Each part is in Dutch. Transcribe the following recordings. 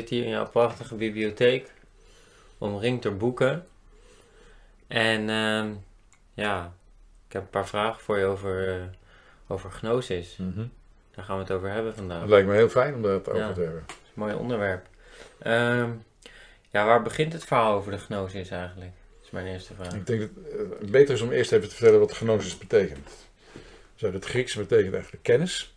Zit hier in jouw prachtige bibliotheek, omringd door boeken. En ehm, ja, ik heb een paar vragen voor je over, eh, over gnosis. Mhm. Daar gaan we het over hebben vandaag. Het lijkt me heel fijn om dat over Ja. te hebben. Dat is een mooi onderwerp. Ehm, ja, waar begint het verhaal over de gnosis eigenlijk? Dat is mijn eerste vraag. Ik denk dat het beter is om eerst even te vertellen wat gnosis betekent. Dus uit het Grieks betekent eigenlijk kennis.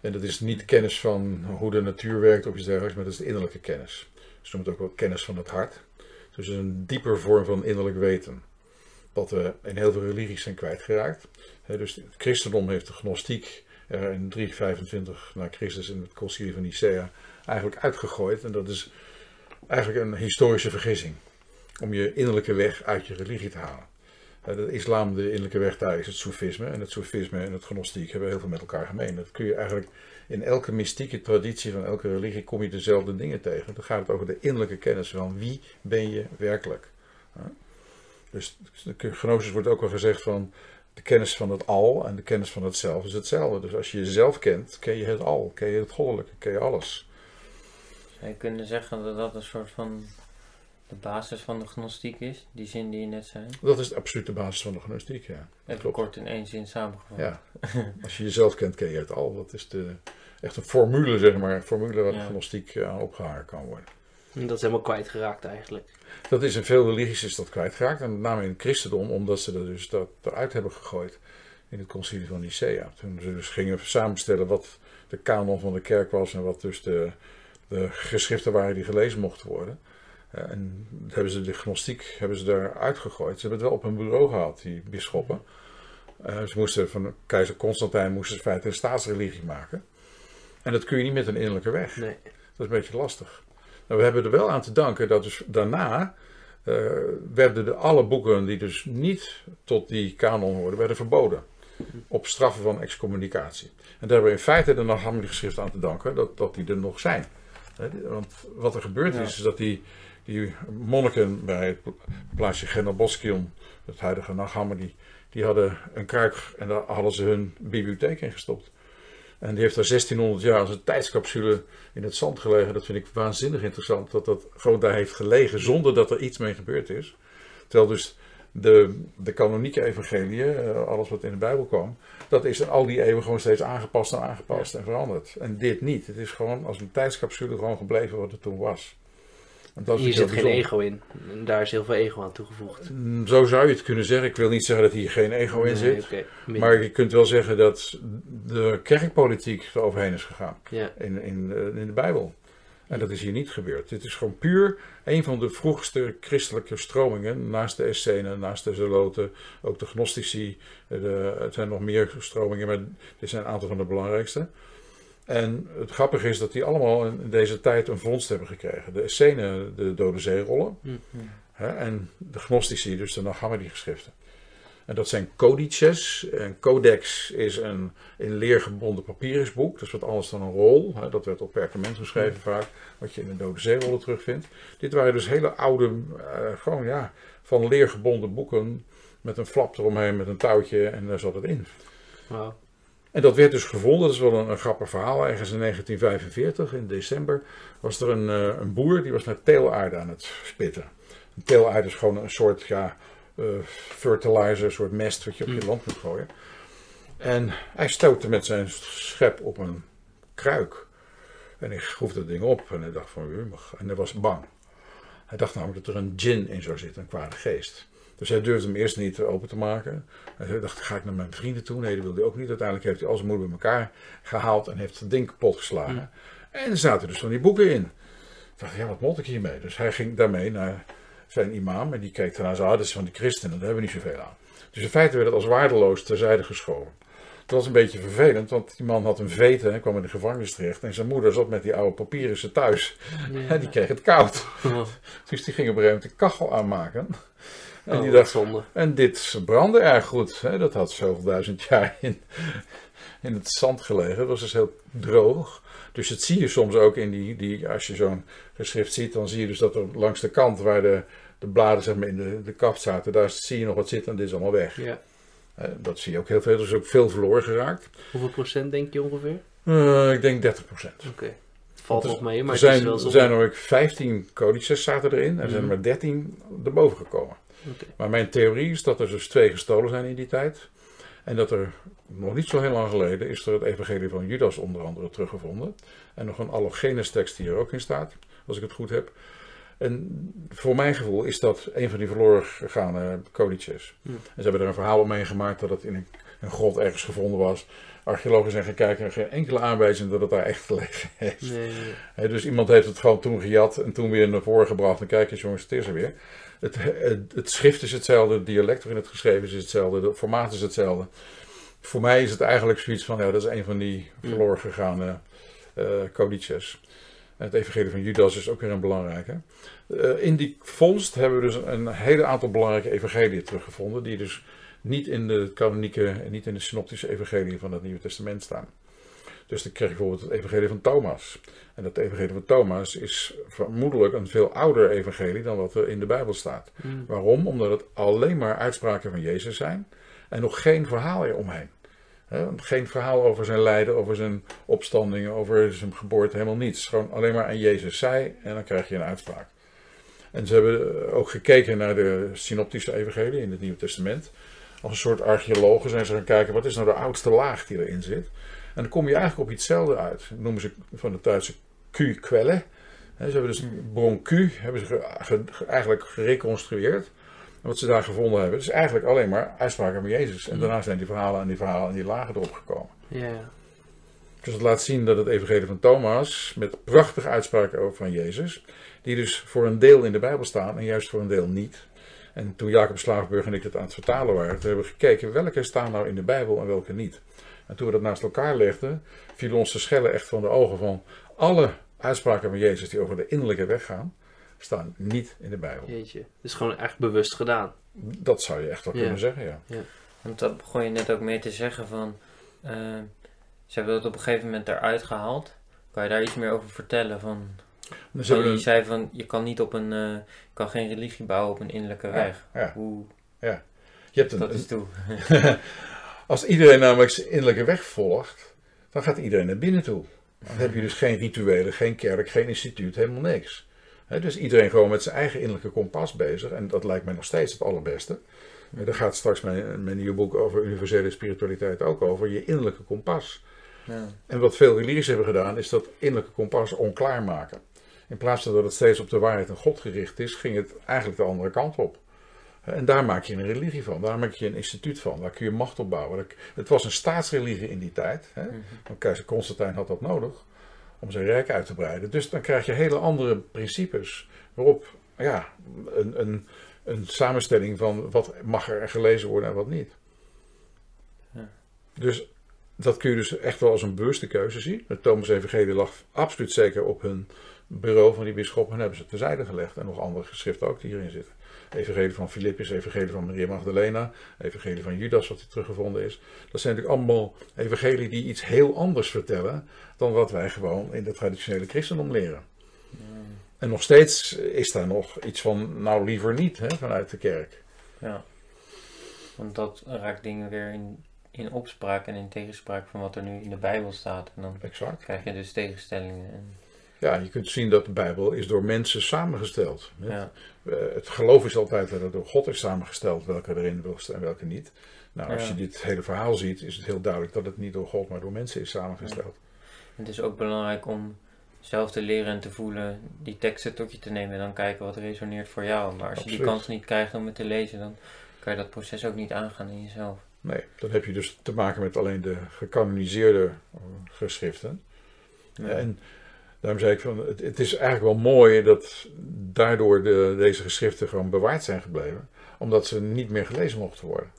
En dat is niet kennis van hoe de natuur werkt of iets dergelijks, maar dat is de innerlijke kennis. Ze noemen het ook wel kennis van het hart. Dus een dieper vorm van innerlijk weten. Wat we in heel veel religies zijn kwijtgeraakt. Dus het christendom heeft de gnostiek er in 325 na Christus in het concilie van Nicea eigenlijk uitgegooid. En dat is eigenlijk een historische vergissing. Om je innerlijke weg uit je religie te halen. Eh, De islam, de innerlijke weg daar is het soefisme. En het soefisme en het gnostiek hebben heel veel met elkaar gemeen. Dat kun je eigenlijk in elke mystieke traditie van elke religie kom je dezelfde dingen tegen. Dan gaat het over de innerlijke kennis van wie ben je werkelijk. Dus gnosis wordt ook wel gezegd van de kennis van het al en de kennis van het zelf is hetzelfde. Dus als je jezelf kent, ken je het al, ken je het goddelijke, ken je alles. Je kunnen zeggen dat dat een soort van de basis van de gnostiek is? Die zin die je net zei? Dat is de absolute basis van de gnostiek, ja. Even klopt. kort in één zin samengevat. Ja, als je jezelf kent, ken je het al. Dat is de, echt een formule, zeg maar. Een formule waar de gnostiek eh, aan opgehangen kan worden. En dat is helemaal kwijtgeraakt eigenlijk. Dat is in veel religies is dat kwijtgeraakt. En met name in het christendom, omdat ze er dus dat eruit hebben gegooid in het concilie van Nicea. Toen ze dus gingen samenstellen wat de kanon van de kerk was en wat dus de, de geschriften waren die gelezen mochten worden. Eh, en hebben ze de gnostiek hebben ze daar uitgegooid. Ze hebben het wel op een bureau gehad, die bisschoppen. Eh, ze moesten van keizer Constantijn moesten ze in feite een staatsreligie maken. En dat kun je niet met een innerlijke weg. Nee. Dat is een beetje lastig. Nou, we hebben er wel aan te danken dat dus daarna eh, werden de, alle boeken die dus niet tot die kanon hoorden, werden verboden. Op straffen van excommunicatie. En daar hebben we in feite de Naghamdi geschriften aan te danken dat, dat die er nog zijn. Die- Want wat er gebeurd Ja. is, is dat die, die monniken bij het plaatsje Genoboskion, het huidige Naghamdi, die hadden een kruik en daar hadden ze hun bibliotheek in gestopt. En die heeft daar 1600 jaar als een tijdscapsule in het zand gelegen. Dat vind ik waanzinnig interessant. Dat dat gewoon daar heeft gelegen zonder dat er iets mee gebeurd is. Terwijl dus de, de kanonieke evangeliën, eh, alles wat in de Bijbel kwam, dat is in al die eeuwen gewoon steeds aangepast en aangepast en veranderd. En dit niet. Het is gewoon als een tijdscapsule gewoon gebleven wat het toen was. Dat Hier zit geen ego in. Daar is heel veel ego aan toegevoegd. Mm, Zo zou je het kunnen zeggen. Ik wil niet zeggen dat hier geen ego in Nee, zit. Maar je kunt wel zeggen dat de kerkpolitiek er overheen is gegaan Ja. in, in, eh, in de Bijbel. En dat is hier niet gebeurd. Dit is gewoon puur een van de vroegste christelijke stromingen. Naast de Essenen, naast de Zeloten, ook de Gnostici. eh, De, het zijn nog meer stromingen, maar dit zijn een aantal van de belangrijkste. En het grappige is dat die allemaal in deze tijd een vondst hebben gekregen. De Essenen, de Dode Zeerollen. Hm. Hè, en de Gnostici, dus de Naghamdi geschriften. En dat zijn codices. En codex is een in leer gebonden papyrusboek. Dat is wat anders dan een rol. Hè, dat werd op perkament geschreven vaak. Wat je in de Dode Zeerollen terugvindt. Dit waren dus hele oude, eh, gewoon ja, van leer gebonden boeken. Met een flap eromheen, met een touwtje en daar zat het in. En dat werd dus gevonden, dat is wel een, een grappig verhaal. Ergens in 1945, in december, was er een, eh, een boer die was met teelaarde aan het spitten. Een teelaarde is gewoon een soort ja, fertilizer, een soort mest wat je op je Mm. land moet gooien. En hij stootte met zijn schep op een kruik. En hij groef dat ding op en hij dacht van, en hij was bang. Hij dacht namelijk dat er een djinn in zou zitten, een kwade geest. Dus hij durfde hem eerst niet open te maken. Hij dacht, ga ik naar mijn vrienden toe? Nee, dat wilde hij ook niet. Uiteindelijk heeft hij al zijn moeder bij elkaar gehaald en heeft het ding kapot geslagen. En er zaten dus van die boeken in. Ik dacht, ja, wat moet ik hiermee? Dus hij ging daarmee naar zijn imam en die keek daarna zo, ah, dat is van die christenen, daar hebben we niet zoveel aan. Dus in feite werd het als waardeloos terzijde geschoven. Dat was een beetje vervelend, want die man had een veten en kwam in de gevangenis terecht. En zijn moeder zat met die oude papieren thuis. En die kreeg het koud. Dus die ging op een gegeven moment de kachel aanmaken. En Oh, die wat dacht, zonde. en dit brandde erg goed. Hè? Dat had zoveel duizend jaar in, in het zand gelegen. Dat was dus heel droog. Dus dat zie je soms ook in die, die als je zo'n geschrift ziet, dan zie je dus dat er langs de kant waar de, de bladen zeg maar, in de, de kaft zaten, daar zie je nog wat zitten en dit is allemaal weg. Ja. Eh, dat zie je ook heel veel. Er is ook veel verloren geraakt. Hoeveel procent denk je ongeveer? Eh, ik denk 30 procent. Oké. valt er- nog mee, maar er het is zijn, wel er zo. zijn ook 15 codices zaten erin en er zijn er Mhm. maar 13 erboven gekomen. Oké. Maar mijn theorie is dat er dus twee gestolen zijn in die tijd. En dat er nog niet zo heel lang geleden is er het evangelie van Judas onder andere teruggevonden. En nog een allogenes tekst die er ook in staat, als ik het goed heb. En voor mijn gevoel is dat een van die verloren gegaane codices. En ze hebben er een verhaal omheen gemaakt dat het in een, een grot ergens gevonden was. Archeologen zijn gaan kijken en geen enkele aanwijzing dat het daar echt gelegen heeft. Nee, dus iemand heeft het gewoon toen gejat en toen weer naar voren gebracht. En kijk eens jongens, het is er weer. Het, het, het schrift is hetzelfde, het dialect waarin het geschreven is hetzelfde, het formaat is hetzelfde. Voor mij is het eigenlijk zoiets van, ja, dat is een van die Mm. verloren gegaane eh codices. En Het evangelie van Judas is ook weer een belangrijke. Eh, in die vondst hebben we dus een hele aantal belangrijke evangeliën teruggevonden, die dus niet in de kanonieke en niet in de synoptische evangelie van het Nieuwe Testament staan. Dus dan krijg je bijvoorbeeld het evangelie van Thomas. En dat evangelie van Thomas is vermoedelijk een veel ouder evangelie dan wat er in de Bijbel staat. Hm. Waarom? Omdat het alleen maar uitspraken van Jezus zijn en nog geen verhaal eromheen. Geen verhaal over zijn lijden, over zijn opstandingen, over zijn geboorte, helemaal niets. Gewoon alleen maar aan Jezus zei en dan krijg je een uitspraak. En ze hebben ook gekeken naar de synoptische evangelie in het Nieuwe Testament. Als een soort archeologen zijn ze gaan kijken, wat is nou de oudste laag die erin zit? En dan kom je eigenlijk op iets hetzelfde uit. Dat noemen ze van de Duitse Q-kwellen. Ze hebben dus bron Q hebben ze ge- ge- ge- eigenlijk gereconstrueerd. Wat ze daar gevonden hebben, is eigenlijk alleen maar uitspraken van Jezus. En daarna zijn die verhalen en die verhalen en die lagen erop gekomen. Ja. Dus het laat zien dat het evangelie van Thomas, met prachtige uitspraken over van Jezus, die dus voor een deel in de Bijbel staan en juist voor een deel niet. En toen Jacob Slavenburg en ik het aan het vertalen waren, toen hebben we gekeken welke staan nou in de Bijbel en welke niet. En toen we dat naast elkaar legden, vielen ons de schellen echt van de ogen van alle uitspraken van Jezus die over de innerlijke weg gaan, staan niet in de Bijbel. Jeetje. Het is gewoon echt bewust gedaan. Dat zou je echt wel Ja. kunnen zeggen, ja. Want dat begon je net ook mee te zeggen van... eh, ze hebben dat op een gegeven moment eruit gehaald. Kan je daar iets meer over vertellen? Van, Dus je zei van, je kan niet op een... eh, je kan geen religie bouwen op een innerlijke Ja, weg. ja. Hoe, een, je hebt een, dat is toe. Als iedereen namelijk zijn innerlijke weg volgt, dan gaat iedereen naar binnen toe. Dan heb je dus geen rituelen, geen kerk, geen instituut, helemaal niks. Dus iedereen gewoon met zijn eigen innerlijke kompas bezig. En dat lijkt mij nog steeds het allerbeste. Daar gaat straks mijn, mijn nieuwe boek over universele spiritualiteit ook over. Je innerlijke kompas. Ja. En wat veel religies hebben gedaan, is dat innerlijke kompas onklaar maken. In plaats van dat het steeds op de waarheid en God gericht is, ging het eigenlijk de andere kant op. En daar maak je een religie van, daar maak je een instituut van, daar kun je macht op bouwen. Het was een staatsreligie in die tijd, hè? Mhm. want keizer Constantijn had dat nodig om zijn rijk uit te breiden. Dus dan krijg je hele andere principes waarop ja, een, een, een samenstelling van wat mag er gelezen worden en wat niet. Ja. Dus dat kun je dus echt wel als een bewuste keuze zien. Het Thomas Evangelie lag absoluut zeker op hun bureau van die bisschop en hebben ze terzijde gelegd. En nog andere geschriften ook die hierin zitten. Evangelie van Filippus, Evangelie van Maria Magdalena, Evangelie van Judas, wat hier teruggevonden is. Dat zijn natuurlijk allemaal evangelieën die iets heel anders vertellen dan wat wij gewoon in de traditionele christendom leren. En nog steeds is daar nog iets van, nou liever niet, hè, vanuit de kerk. Ja. Want dat raakt dingen weer in, in opspraak en in tegenspraak van wat er nu in de Bijbel staat. En dan Exact. krijg je dus tegenstellingen. En, Ja, je kunt zien dat de Bijbel is door mensen samengesteld. ja. Eh, het geloof is altijd dat het door God is samengesteld, welke erin wil staan en welke niet. Nou, als Ja. je dit hele verhaal ziet, is het heel duidelijk dat het niet door God, maar door mensen is samengesteld. Het is ook belangrijk om zelf te leren en te voelen, die teksten tot je te nemen en dan kijken wat resoneert voor jou. Maar als je die kans niet krijgt om het te lezen, dan kan je dat proces ook niet aangaan in jezelf. Nee, dan heb je dus te maken met alleen de gecanoniseerde eh, geschriften. Ja. En daarom zei ik van, het, het is eigenlijk wel mooi dat daardoor de, deze geschriften gewoon bewaard zijn gebleven. Omdat ze niet meer gelezen mochten worden.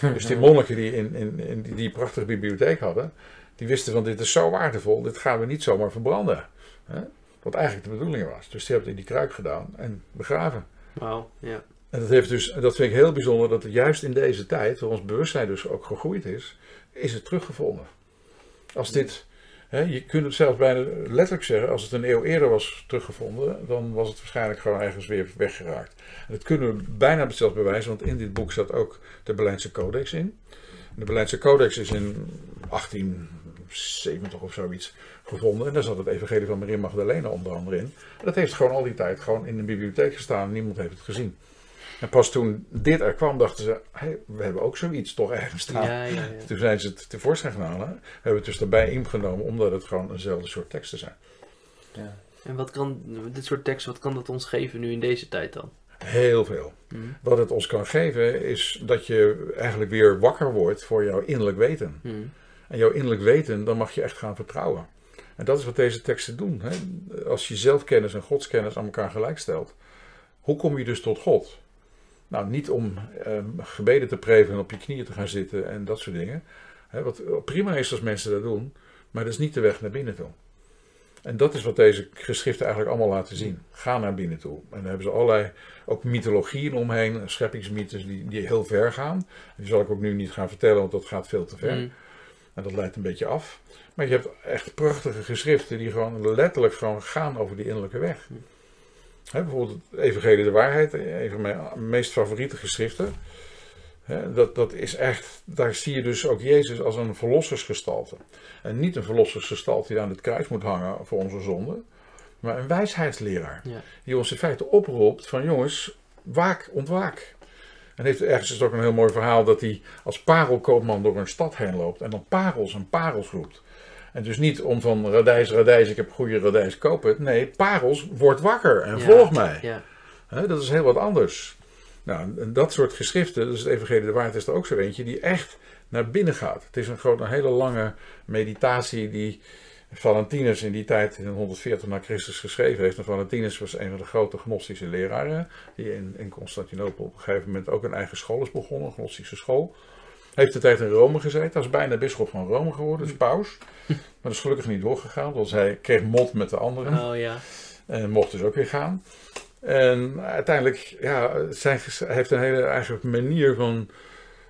Ja. Dus die monniken die in, in, in die, die prachtige bibliotheek hadden, die wisten van dit is zo waardevol, dit gaan we niet zomaar verbranden. Hè? Wat eigenlijk de bedoeling was. Dus die hebben het in die kruik gedaan en begraven. Wauw, ja. En dat, heeft dus, dat vind ik heel bijzonder dat juist in deze tijd, waar ons bewustzijn dus ook gegroeid is, is het teruggevonden. Als dit, je kunt het zelfs bijna letterlijk zeggen, als het een eeuw eerder was teruggevonden, dan was het waarschijnlijk gewoon ergens weer weggeraakt. Dat kunnen we bijna zelfs bewijzen, want in dit boek staat ook de Berlijnse Codex in. De Berlijnse Codex is in 70 of zoiets gevonden. En daar zat het Evangelie van Maria Magdalena onder andere in. Dat heeft gewoon al die tijd gewoon in de bibliotheek gestaan en niemand heeft het gezien. En pas toen dit er kwam, dachten ze: hey, we hebben ook zoiets toch ergens staan. Ja, ja, ja. Toen zijn ze het tevoorschijn gaan halen. Hebben het dus erbij ingenomen, omdat het gewoon eenzelfde soort teksten zijn. Ja. En wat kan dit soort teksten, wat kan dat ons geven nu in deze tijd dan? Heel veel. Hm. Wat het ons kan geven, is dat je eigenlijk weer wakker wordt voor jouw innerlijk weten. Hm. En jouw innerlijk weten, dan mag je echt gaan vertrouwen. En dat is wat deze teksten doen. Hè? Als je zelfkennis en godskennis aan elkaar gelijkstelt, hoe kom je dus tot God? Nou, niet om ehm, gebeden te prevelen en op je knieën te gaan zitten en dat soort dingen. Hè, wat prima is als mensen dat doen, maar dat is niet de weg naar binnen toe. En dat is wat deze geschriften eigenlijk allemaal laten zien. Ga naar binnen toe. En daar hebben ze allerlei ook mythologieën omheen, scheppingsmythes die, die heel ver gaan. Die zal ik ook nu niet gaan vertellen, want dat gaat veel te ver. Hm. En dat leidt een beetje af. Maar je hebt echt prachtige geschriften die gewoon letterlijk gewoon gaan over die innerlijke weg. Hè, bijvoorbeeld het Evangelie de Waarheid, een van mijn meest favoriete geschriften. Dat, dat is echt, daar zie je dus ook Jezus als een verlossersgestalte. En niet een verlossersgestalte die aan het kruis moet hangen voor onze zonde, maar een wijsheidsleraar. Ja. Die ons in feite oproept van jongens, waak, ontwaak. En heeft ergens is ook een heel mooi verhaal dat hij als parelkoopman door een stad heen loopt en dan parels en parels roept. En dus niet om van radijs, radijs, ik heb goede radijs, koop het. Nee, parels, word wakker en Ja. volg mij. Ja. Dat is heel wat anders. Nou, en dat soort geschriften, dus het Evangelie de Waard is er ook zo eentje, die echt naar binnen gaat. Het is een, groot, een hele lange meditatie die Valentinus in die tijd, in 140 na Christus, geschreven heeft. En Valentinus was een van de grote gnostische leraren, die in, in Constantinopel op een gegeven moment ook een eigen school is begonnen, een gnostische school. Heeft de tijd in Rome gezeten, hij is bijna bisschop van Rome geworden, dus paus. Maar dat is gelukkig niet doorgegaan, want hij kreeg mot met de anderen. Oh ja. En mocht dus ook weer gaan. En uiteindelijk, ja, zijn, hij heeft een hele eigen manier van,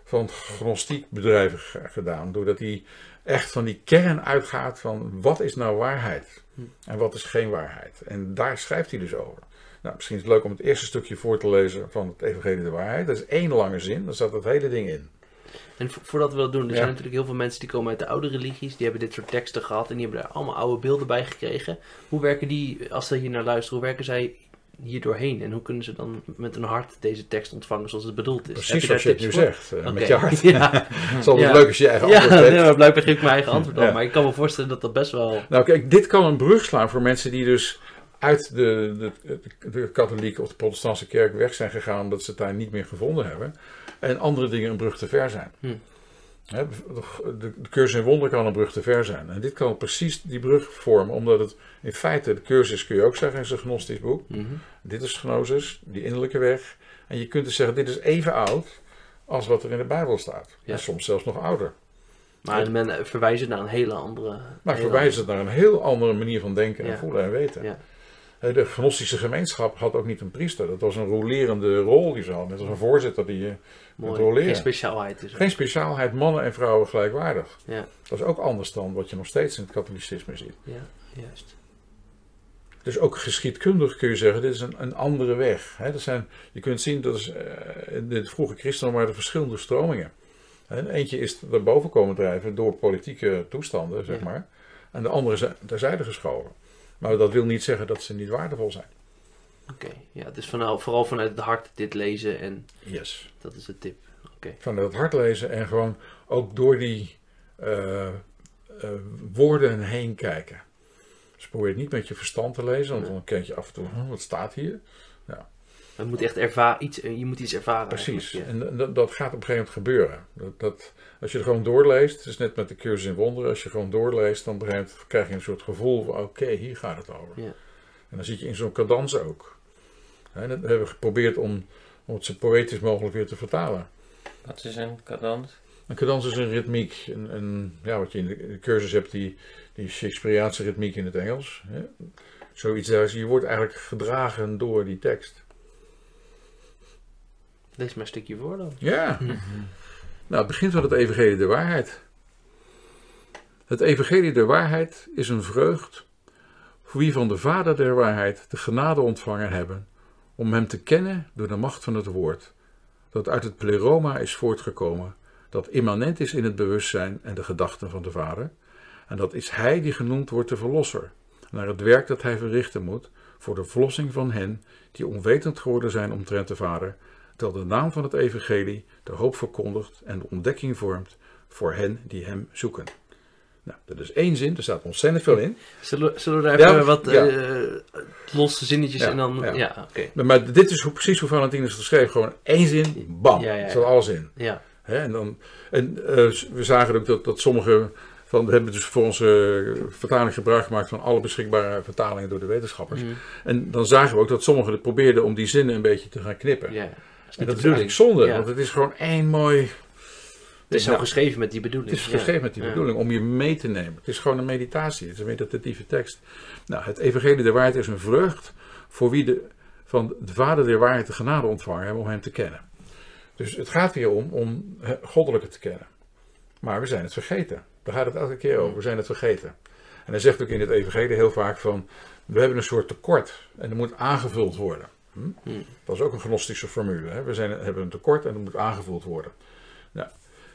van gnostiek bedrijven gedaan. Doordat hij echt van die kern uitgaat van wat is nou waarheid Hm. en wat is geen waarheid. En daar schrijft hij dus over. Nou, misschien is het leuk om het eerste stukje voor te lezen van het Evangelie de Waarheid. Dat is één lange zin, daar staat het hele ding in. En vo- voordat we dat doen, er Ja. zijn natuurlijk heel veel mensen die komen uit de oude religies, die hebben dit soort teksten gehad en die hebben daar allemaal oude beelden bij gekregen. Hoe werken die, als ze hier naar luisteren, hoe werken zij hier doorheen? En hoe kunnen ze dan met hun hart deze tekst ontvangen zoals het bedoeld is? Precies je zoals je het nu voor? zegt, eh, met je hart. Ja, Het is altijd Ja. leuk als je je eigen ja antwoord geeft. maar blijkbaar geef ik mijn eigen antwoord al. Ja. Maar ik kan me voorstellen dat dat best wel... Nou, kijk, dit kan een brug slaan voor mensen die dus uit de, de, de katholieke of de protestantse kerk weg zijn gegaan omdat ze het daar niet meer gevonden hebben. En andere dingen een brug te ver zijn. Hm. De, de, cursus in wonder kan een brug te ver zijn. En dit kan precies die brug vormen, omdat het in feite, de cursus kun je ook zeggen, is een gnostisch boek. Mhm. Dit is gnosis, die innerlijke weg. En je kunt dus zeggen, dit is even oud als wat er in de Bijbel staat. Ja. En soms zelfs nog ouder. Maar men verwijzen naar een hele andere... Maar verwijst het naar een heel andere manier van denken en voelen en weten. Ja. Eh, De gnostische gemeenschap had ook niet een priester. Dat was een rolerende rol die ze hadden. Net als een voorzitter die je... Mooi. roleren. Geen speciaalheid dus. Geen speciaalheid, mannen en vrouwen gelijkwaardig. Ja, Dat is ook anders dan wat je nog steeds in het katholicisme ziet. ja, juist. Dus ook geschiedkundig kun je zeggen, dit is een, een andere weg. Dat zijn, je kunt zien, dat is, eh, in het vroege christendom waren er verschillende stromingen. En eentje is naar boven komen drijven door politieke toestanden, zeg Ja. maar. En de andere zijn terzijde geschoven. Maar dat wil niet zeggen dat ze niet waardevol zijn. Oké, ja, dus vanaf, vooral vanuit het hart dit lezen en Yes. dat is de tip. Oké, Vanuit het hart lezen en gewoon ook door die eh, eh, woorden heen kijken. Dus probeer het niet met je verstand te lezen, want dan kijk je af en toe, "Huh, wat staat hier? Je moet echt ervaren, iets, je moet iets ervaren. Precies. En dat, dat gaat op een gegeven moment gebeuren. Dat, dat, als je er gewoon doorleest, het is net met de cursus in wonderen, als je gewoon doorleest, dan op een gegeven moment krijg je een soort gevoel van, oké, hier gaat het over. Ja. En dan zit je in zo'n cadans ook. En dat hebben we geprobeerd om, om het zo poëtisch mogelijk weer te vertalen. Wat is een cadans? Een cadans is een ritmiek, een, een, ja, wat je in de, cursus hebt, die, die Shakespeareaanse ritmiek in het Engels. Hè? Zoiets daar. Je wordt eigenlijk gedragen door die tekst. Lees maar een stukje voor dan. Ja. Nou, het begint met het evangelie der waarheid. Het evangelie der waarheid is een vreugd voor wie van de Vader der waarheid de genade ontvangen hebben om hem te kennen door de macht van het woord, dat uit het pleroma is voortgekomen, dat immanent is in het bewustzijn en de gedachten van de Vader, En dat is hij die genoemd wordt de verlosser. Naar het werk dat hij verrichten moet voor de verlossing van hen die onwetend geworden zijn omtrent de Vader, terwijl de naam van het evangelie de hoop verkondigt en de ontdekking vormt voor hen die hem zoeken. Nou, dat is één zin, er staat ontzettend veel in. Zullen, zullen we daar even Ja, wat ja. eh, losse zinnetjes Ja, en dan... ja. Oké. Maar, maar dit is hoe, precies hoe Valentinus het schreef. Gewoon één zin, bam, Ja, staat alles in. Ja, en dan, en eh, we zagen ook dat, dat sommige van, we hebben dus voor onze vertaling gebruik gemaakt van alle beschikbare vertalingen door de wetenschappers. Mhm. En dan zagen we ook dat sommigen probeerden om die zinnen een beetje te gaan knippen. ja. Is en dat is eigenlijk zonde, Ja. want het is gewoon één mooi. Het is zo Nou, geschreven met die bedoeling. Het is ja. geschreven met die bedoeling om je mee te nemen. Het is gewoon een meditatie, het is een meditatieve tekst. Nou, het evangelie der waarheid is een vrucht voor wie de, van de vader der waarheid de genade ontvangen hebben om hem te kennen. Dus het gaat weer om, om goddelijke te kennen. Maar we zijn het vergeten. Daar gaat het elke keer over. We zijn het vergeten. En hij zegt ook in het evangelie heel vaak van, we hebben een soort tekort en dat moet aangevuld worden. Hm? Dat is ook een gnostische formule. Hè? We zijn, hebben een tekort en dat moet aangevuld worden. Nou,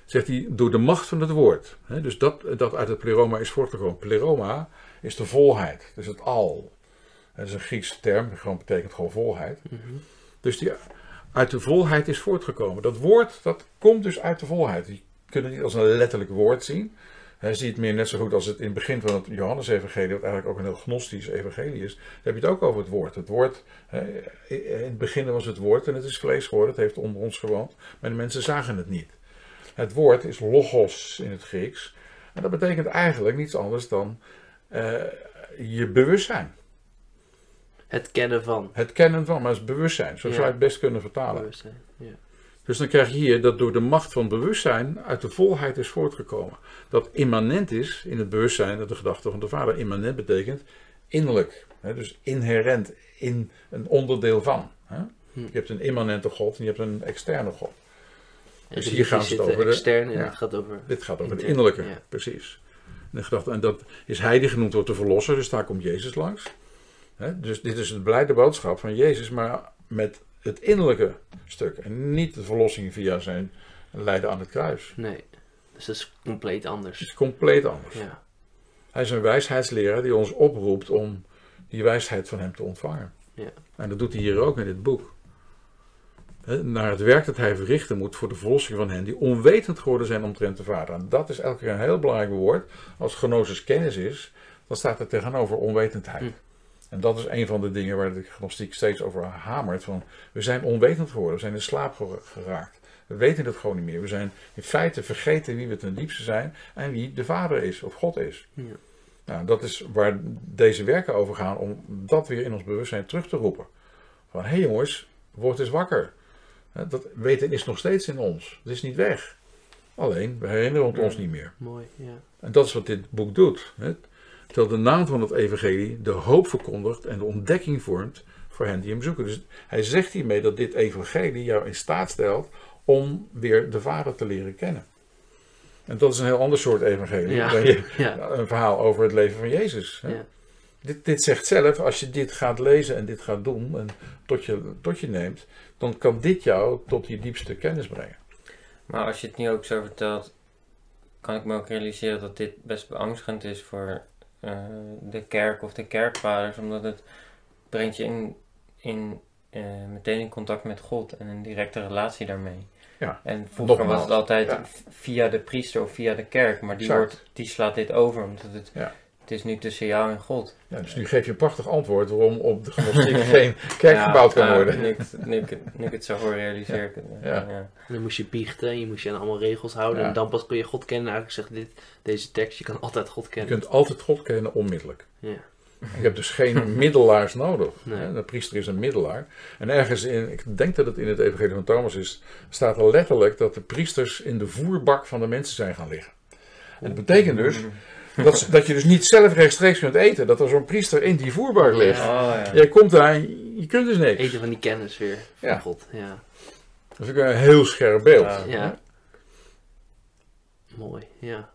zegt hij, door de macht van het woord. Hè? Dus dat, dat uit het pleroma is voortgekomen. Pleroma is de volheid, dus het al. Dat is een Griekse term, gewoon betekent gewoon volheid. Mhm. Dus die uit de volheid is voortgekomen. Dat woord, dat komt dus uit de volheid. Je kunt het niet als een letterlijk woord zien. Hij ziet het meer net zo goed als het in het begin van het Johannes-evangelie, wat eigenlijk ook een heel gnostisch evangelie is. Dan heb je het ook over het woord. Het woord, in het begin was het woord en het is vlees geworden, het heeft onder ons gewoond, maar de mensen zagen het niet. Het woord is logos in het Grieks. En dat betekent eigenlijk niets anders dan eh, je bewustzijn. Het kennen van Het kennen van, maar het is bewustzijn. Zo Ja. zou je het best kunnen vertalen. bewustzijn. Ja. Dus dan krijg je hier dat door de macht van bewustzijn uit de volheid is voortgekomen. Dat immanent is in het bewustzijn, dat de gedachte van de vader. Immanent betekent innerlijk. Hè, dus inherent, in een onderdeel van. Hè. Hm. Je hebt een immanente God en je hebt een externe God. Dus hier ze het zit, over de- extern en ja. het gaat over... Dit gaat over Intern, innerlijke, ja. precies. En, de gedachte, en dat is hij die genoemd wordt de verlosser, dus daar komt Jezus langs. Hè, dus dit is het blijde boodschap van Jezus, maar met het innerlijke stuk. En niet de verlossing via zijn lijden aan het kruis. Nee, dus dat is compleet Het anders. is compleet anders. Ja. Hij is een wijsheidsleraar die ons oproept om die wijsheid van hem te ontvangen. Ja. En dat doet hij hier ook in dit boek. Naar het werk dat hij verrichten moet voor de verlossing van hen die onwetend geworden zijn omtrent de Vader. En dat is elke keer een heel belangrijk woord. Als gnosis kennis is, dan staat er tegenover onwetendheid. Hm. En dat is een van de dingen waar de gnostiek steeds over hamert. Van, we zijn onwetend geworden, we zijn in slaap gera- geraakt. We weten het gewoon niet meer. We zijn in feite vergeten wie we ten diepste zijn en wie de Vader is of God is. Ja. Nou, dat is waar deze werken over gaan, om dat weer in ons bewustzijn terug te roepen. Van, hé hey jongens, word eens wakker. Dat weten is nog steeds in ons. Het is niet weg. Alleen, we herinneren het ons niet meer. Mooi, ja. En dat is wat dit boek doet. Terwijl de naam van het evangelie de hoop verkondigt en de ontdekking vormt voor hen die hem zoeken. Dus hij zegt hiermee dat dit evangelie jou in staat stelt om weer de Vader te leren kennen. En dat is een heel ander soort evangelie Ja. dan je, Ja. een verhaal over het leven van Jezus. Hè. Ja. Dit, dit zegt zelf, als je dit gaat lezen en dit gaat doen en tot je, tot je neemt, dan kan dit jou tot je diepste kennis brengen. Maar als je het nu ook zo vertelt, kan ik me ook realiseren dat dit best beangstigend is voor de kerk of de kerkvaders, omdat het brengt je in, in, eh, meteen in contact met God en een directe relatie daarmee. Ja, En vroeger nogmaals, was het altijd ja. via de priester of via de kerk, maar die, wordt, die slaat dit over, omdat het, Ja. Het is nu tussen jou en God. Ja, dus nu geef je een prachtig antwoord waarom op de gnostiek geen kerk Ja, gebouwd kan ja, worden. Nu ik, het- nu, ik, het- nu ik het zo hoor, realiseer ik. Ja. Ja. Dan moest je biechten en je moest je aan allemaal regels houden. Ja. En dan pas kun je God kennen. Eigenlijk zegt dit, deze tekst, je kan altijd God Je kennen. kunt altijd God kennen onmiddellijk. Ja. Je hebt dus geen middelaars nodig. Nee. hè. De priester is een middelaar. En ergens in, ik denk dat het in het evangelie van Thomas is, staat er letterlijk dat de priesters in de voerbak van de mensen zijn gaan liggen. En dat betekent dus dat, dat je dus niet zelf rechtstreeks kunt eten. Dat er zo'n priester in die voerbak ligt. Oh, ja. Jij komt daar en je kunt dus niks. Eten van die kennis weer van Ja. God. Ja, Dat vind ik een heel scherp beeld. Ja. ja. Mooi, ja.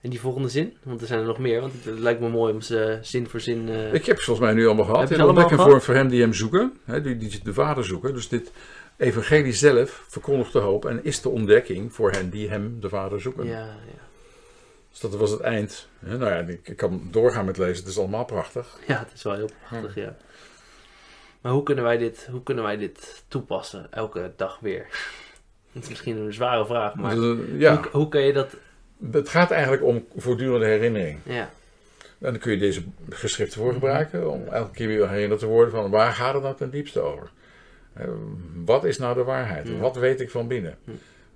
En die volgende zin? Want er zijn er nog meer. Want het lijkt me mooi om ze zin voor zin... eh, Ik heb ze volgens mij nu allemaal gehad. Heb allemaal gehad? voor, voor hem die hem zoeken. Hè, die, die de vader zoeken. Dus dit evangelie zelf verkondigt de hoop. En is de ontdekking voor hen die hem, de vader, zoeken. ja, ja. Dus dat was het eind. Nou ja, ik, ik kan doorgaan met lezen, het is allemaal prachtig. Ja, het is wel heel prachtig, ja. Maar hoe kunnen wij dit, hoe kunnen wij dit toepassen elke dag weer? Het is misschien een zware vraag, maar ja, hoe, hoe kun je dat... het gaat eigenlijk om voortdurende herinnering. Ja, En dan kun je deze geschriften voor gebruiken om elke keer weer herinnerd te worden van waar gaat het nou ten diepste over? Eh, Wat is nou de waarheid? Wat weet ik van binnen?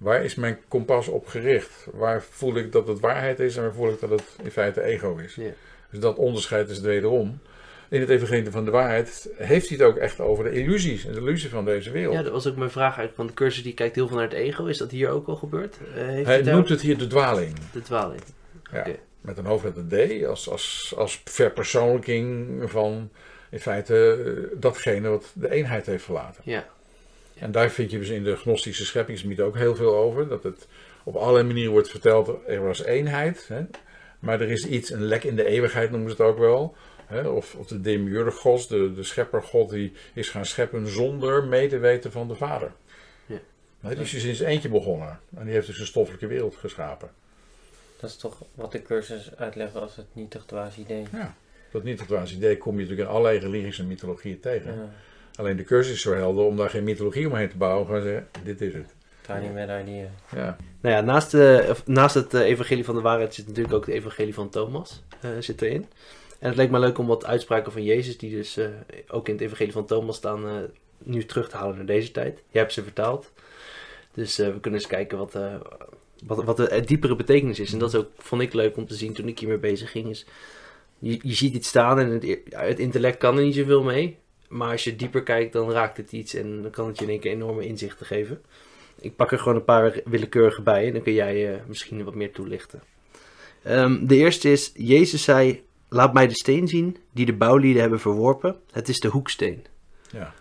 Waar is mijn kompas op gericht? Waar voel ik dat het waarheid is en waar voel ik dat het in feite ego is? Ja. Dus dat onderscheid is het wederom. In het evangelie van de waarheid heeft hij het ook echt over de illusies en de illusie van deze wereld. ja, dat was ook mijn vraag eigenlijk. Want de cursus die kijkt heel veel naar het ego. Is dat hier ook al gebeurd? Eh, heeft hij daar noemt ook het hier de dwaling. de dwaling? Ja. Met een hoofdletter D als, als, als verpersoonlijking van in feite eh, datgene wat de eenheid heeft verlaten. Ja, En daar vind je dus in de gnostische scheppingsmythe ook heel veel over. Dat het op allerlei manieren wordt verteld, er was eenheid. Hè? Maar er is iets, een lek in de eeuwigheid noemen ze het ook wel. Hè? Of, of de demiurgos, de, de scheppergod, die is gaan scheppen zonder medeweten van de vader. Ja. Hè, Die is dus in zijn eentje begonnen. En die heeft dus een stoffelijke wereld geschapen. Dat is toch wat de cursus uitlegt als het nietig dwaas idee. Ja. Dat niet het waanzinnig idee kom je natuurlijk in allerlei religies en mythologieën tegen. Ja, Alleen de cursus is zo helder om daar geen mythologie omheen te bouwen. Gewoon zeggen, dit is het. tiny mad idea. Ja. Nou ja, naast, de, naast het eh, evangelie van de waarheid zit natuurlijk ook het evangelie van Thomas eh, zit erin. En het leek me leuk om wat uitspraken van Jezus, die dus eh, ook in het evangelie van Thomas staan, eh, nu terug te halen naar deze tijd. Jij hebt ze vertaald. Dus eh, we kunnen eens kijken wat, eh, wat, wat de diepere betekenis is. En dat is ook, vond ik leuk om te zien toen ik hiermee bezig ging. Is, je, je ziet iets staan en het, ja, het intellect kan er niet zoveel mee. Maar als je dieper kijkt, dan raakt het iets en dan kan het je in één keer enorme inzichten geven. Ik pak er gewoon een paar willekeurige bij en dan kun jij eh, misschien wat meer toelichten. Ehm, de eerste is, Jezus zei, laat mij de steen zien die de bouwlieden hebben verworpen. Het is de hoeksteen. ja.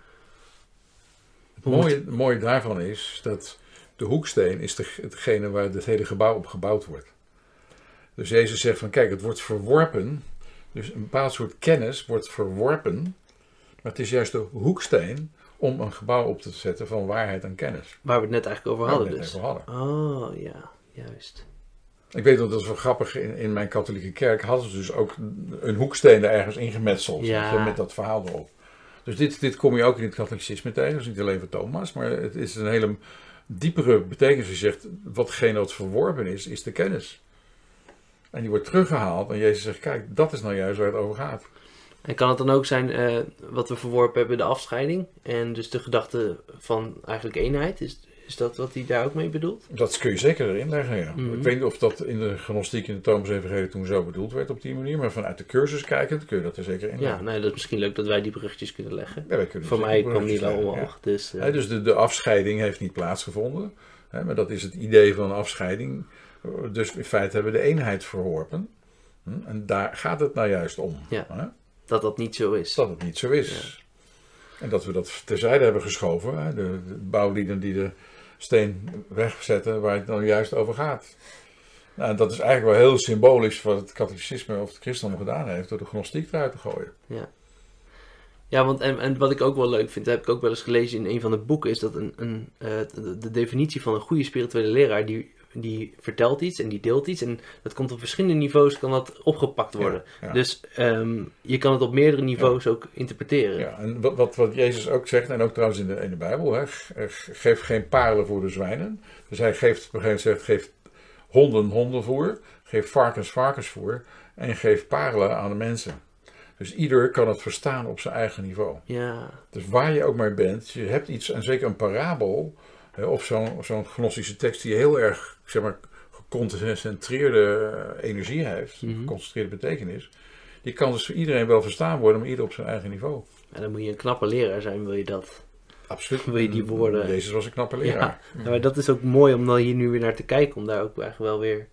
Het mooie, het mooie daarvan is dat de hoeksteen is de, hetgene waar het hele gebouw op gebouwd wordt. Dus Jezus zegt van kijk, het wordt verworpen. Dus een bepaald soort kennis wordt verworpen. Maar het is juist de hoeksteen om een gebouw op te zetten van waarheid en kennis. Waar we het net eigenlijk over hadden dus. hadden. Oh, ja, juist. Ik weet nog, dat is wel grappig, in, in mijn katholieke kerk hadden ze dus ook een hoeksteen er ergens ingemetseld. Ja. Met dat verhaal erop. Dus dit, dit kom je ook in het katholicisme tegen. Dus niet alleen voor Thomas, maar het is een hele diepere betekenis. Je zegt, watgene wat verworpen is, is de kennis. En die wordt teruggehaald en Jezus zegt, kijk, dat is nou juist waar het over gaat. En kan het dan ook zijn, eh, wat we verworpen hebben, de afscheiding? En dus de gedachte van eigenlijk eenheid? Is, is dat wat hij daar ook mee bedoelt? Dat kun je zeker erin leggen, ja. Mhm. Ik weet niet of dat in de gnostiek in de Thomas Evangelie toen zo bedoeld werd op die manier. Maar vanuit de cursus kijkend kun je dat er zeker in Ja, leggen. nee, dat is misschien leuk dat wij die bruggetjes kunnen leggen. Ja, wij kunnen Voor mij kwam die wel ja. omhoog. Dus, eh, dus de, de afscheiding heeft niet plaatsgevonden. Hè, maar dat is het idee van afscheiding. Dus in feite hebben we de eenheid verworpen. Hm, En daar gaat het nou juist om. Ja. Hè, dat dat niet zo is. dat het niet zo is. En dat we dat terzijde hebben geschoven. Hè, de, de bouwlieden die de steen wegzetten waar het dan juist over gaat. Nou, dat is eigenlijk wel heel symbolisch wat het katholicisme of het christendom gedaan heeft. Door de gnostiek eruit te gooien. Ja, want en, en wat ik ook wel leuk vind, dat heb ik ook wel eens gelezen in een van de boeken, is dat een, een, eh, de, de definitie van een goede spirituele leraar, die, die vertelt iets en die deelt iets. En dat komt op verschillende niveaus, kan dat opgepakt worden. Ja, ja. Dus ehm, je kan het op meerdere niveaus ook interpreteren. Ja, en wat, wat, wat Jezus ook zegt, en ook trouwens in de, in de Bijbel, hè, ge- geef geen parelen voor de zwijnen. Dus hij geeft, op een gegeven moment zegt, geef honden hondenvoer, geef varkens varkensvoer en geef parelen aan de mensen. Dus ieder kan het verstaan op zijn eigen niveau. Ja, Dus waar je ook maar bent, je hebt iets, en zeker een parabel, of zo'n zo'n gnostische tekst die heel erg, zeg maar, geconcentreerde eh, energie heeft, Mhm. geconcentreerde betekenis, die kan dus voor iedereen wel verstaan worden, maar ieder op zijn eigen niveau. en dan moet je een knappe leraar zijn, wil je dat. Absoluut. Wil je die woorden- Jezus was een knappe leraar. Ja, maar dat is ook mooi om dan hier nu weer naar te kijken, om daar ook eigenlijk wel weer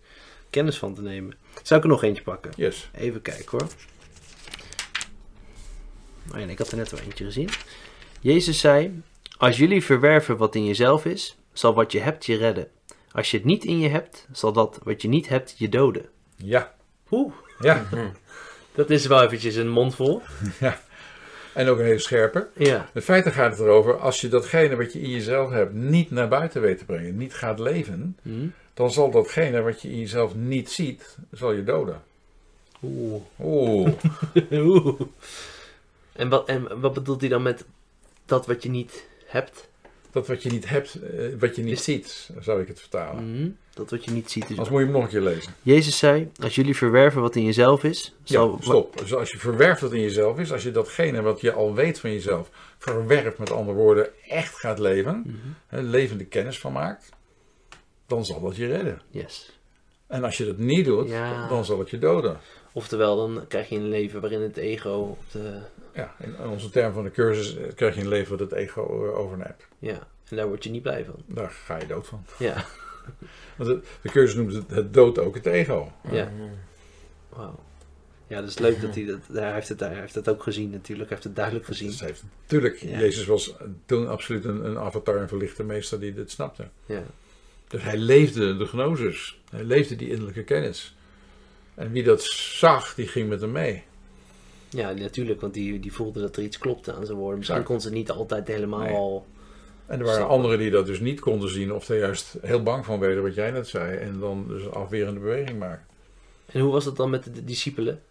kennis van te nemen. Zou ik er nog eentje pakken? Yes. Even kijken hoor. Oh ja, ik had er net wel eentje gezien. Jezus zei: Als jullie verwerven wat in jezelf is, zal wat je hebt je redden. Als je het niet in je hebt, zal dat wat je niet hebt je doden. Ja. Oeh, Ja. dat is wel eventjes een mond vol. En En ook een hele scherpe. Ja. In feite gaat het erover, als je datgene wat je in jezelf hebt niet naar buiten weet te brengen, niet gaat leven, Hm? dan zal datgene wat je in jezelf niet ziet, zal je doden. Oeh. Oeh, Oeh. En wat, en wat bedoelt hij dan met dat wat je niet hebt? dat wat je niet hebt, eh, wat je niet Is- ziet, zou ik het vertalen. Hm? Dat wat je niet ziet. Dus Anders moet je hem nog een keer lezen. Jezus zei, als jullie verwerven wat in jezelf is, zal... Ja, stop. Dus als je verwerft wat in jezelf is, als je datgene wat je al weet van jezelf, verwerft met andere woorden, echt gaat leven, Mhm. hè, levende kennis van maakt, dan zal dat je redden. Yes. En als je dat niet doet, Ja. dan zal het je doden. Oftewel, dan krijg je een leven waarin het ego op de... Ja, in onze term van de cursus eh, krijg je een leven wat het ego overneemt. Ja, en daar word je niet blij van. Daar ga je dood van. Ja, Want de, de cursus noemt het, het dood ook het ego. ja. Wauw. Ja, dat is leuk dat hij dat... Hij heeft het, hij heeft het ook gezien natuurlijk. Hij heeft het duidelijk gezien. Dus heeft, tuurlijk, Ja. Jezus was toen absoluut een, een avatar, een verlichte meester die dit snapte. Ja. Dus hij leefde de gnosis. Hij leefde die innerlijke kennis. En wie dat zag, die ging met hem mee. Ja, natuurlijk, want die, die voelde dat er iets klopte aan zijn woorden. Misschien Ja. kon ze niet altijd helemaal Nee. al... En er waren anderen die dat dus niet konden zien, of er juist heel bang van werden, wat jij net zei, en dan dus een afwerende beweging maken. En hoe was dat dan met de discipelen